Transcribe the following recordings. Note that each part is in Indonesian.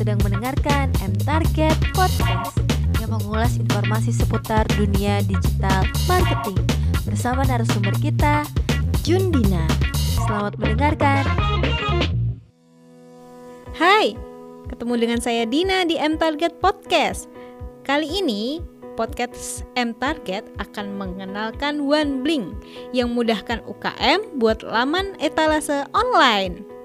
sedang mendengarkan M Target Podcast yang mengulas informasi seputar dunia digital marketing bersama narasumber kita, Jundina. Selamat mendengarkan. Hai, ketemu dengan saya Dina di M Target Podcast. Kali ini podcast M Target akan mengenalkan One Blink yang mudahkan UKM buat laman etalase online.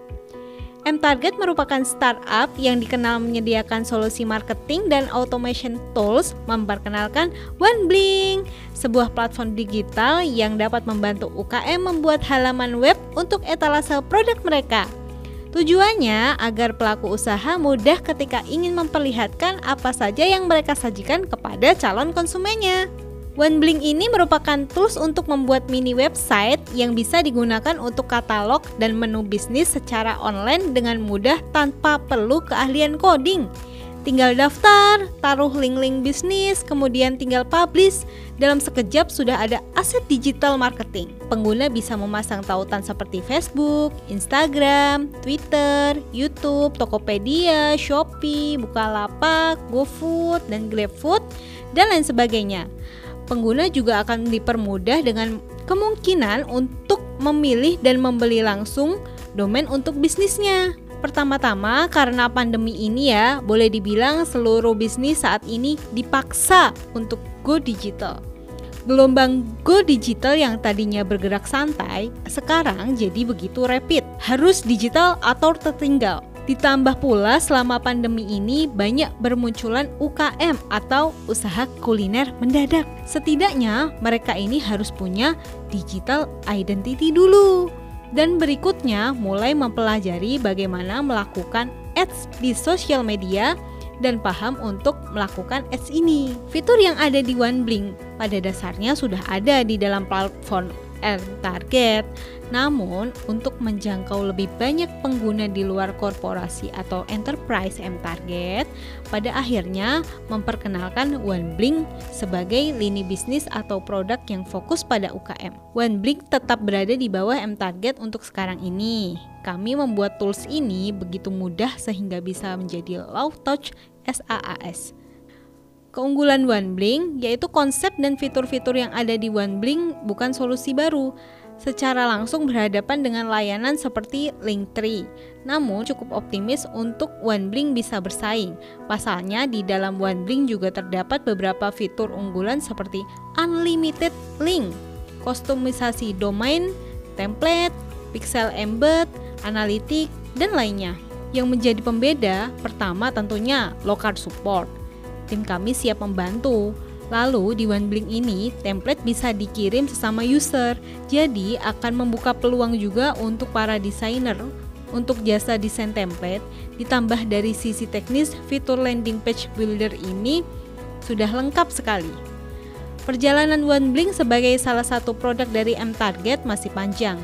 M Target merupakan startup yang dikenal menyediakan solusi marketing dan automation tools memperkenalkan OneBlink, sebuah platform digital yang dapat membantu UKM membuat halaman web untuk etalase produk mereka. Tujuannya agar pelaku usaha mudah ketika ingin memperlihatkan apa saja yang mereka sajikan kepada calon konsumennya. OneBlink ini merupakan tools untuk membuat mini website yang bisa digunakan untuk katalog dan menu bisnis secara online dengan mudah tanpa perlu keahlian coding. Tinggal daftar, taruh link-link bisnis, kemudian tinggal publish. Dalam sekejap sudah ada aset digital marketing. Pengguna bisa memasang tautan seperti Facebook, Instagram, Twitter, YouTube, Tokopedia, Shopee, Bukalapak, GoFood, dan GrabFood, dan lain sebagainya pengguna juga akan dipermudah dengan kemungkinan untuk memilih dan membeli langsung domain untuk bisnisnya. Pertama-tama karena pandemi ini ya, boleh dibilang seluruh bisnis saat ini dipaksa untuk go digital. Gelombang go digital yang tadinya bergerak santai, sekarang jadi begitu rapid. Harus digital atau tertinggal. Ditambah pula selama pandemi ini banyak bermunculan UKM atau usaha kuliner mendadak. Setidaknya mereka ini harus punya digital identity dulu. Dan berikutnya mulai mempelajari bagaimana melakukan ads di sosial media dan paham untuk melakukan ads ini. Fitur yang ada di OneBlink pada dasarnya sudah ada di dalam platform R target. Namun, untuk menjangkau lebih banyak pengguna di luar korporasi atau enterprise M target, pada akhirnya memperkenalkan OneBlink sebagai lini bisnis atau produk yang fokus pada UKM. OneBlink tetap berada di bawah M target untuk sekarang ini. Kami membuat tools ini begitu mudah sehingga bisa menjadi low touch SaaS. Keunggulan OneBlink yaitu konsep dan fitur-fitur yang ada di OneBlink bukan solusi baru. Secara langsung berhadapan dengan layanan seperti Linktree. Namun cukup optimis untuk OneBlink bisa bersaing. Pasalnya di dalam OneBlink juga terdapat beberapa fitur unggulan seperti Unlimited Link, kustomisasi domain, template, pixel embed, analitik, dan lainnya. Yang menjadi pembeda pertama tentunya low card support tim kami siap membantu. Lalu di OneBlink ini, template bisa dikirim sesama user, jadi akan membuka peluang juga untuk para desainer untuk jasa desain template. Ditambah dari sisi teknis, fitur landing page builder ini sudah lengkap sekali. Perjalanan OneBlink sebagai salah satu produk dari M Target masih panjang.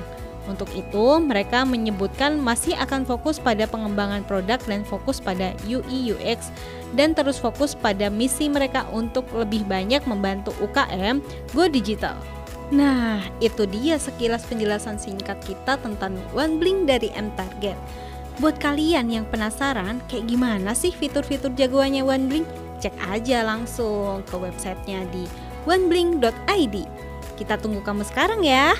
Untuk itu, mereka menyebutkan masih akan fokus pada pengembangan produk dan fokus pada UI UX dan terus fokus pada misi mereka untuk lebih banyak membantu UKM go digital. Nah, itu dia sekilas penjelasan singkat kita tentang OneBlink dari M Target. Buat kalian yang penasaran kayak gimana sih fitur-fitur jagoannya OneBlink? Cek aja langsung ke websitenya di oneblink.id. Kita tunggu kamu sekarang ya.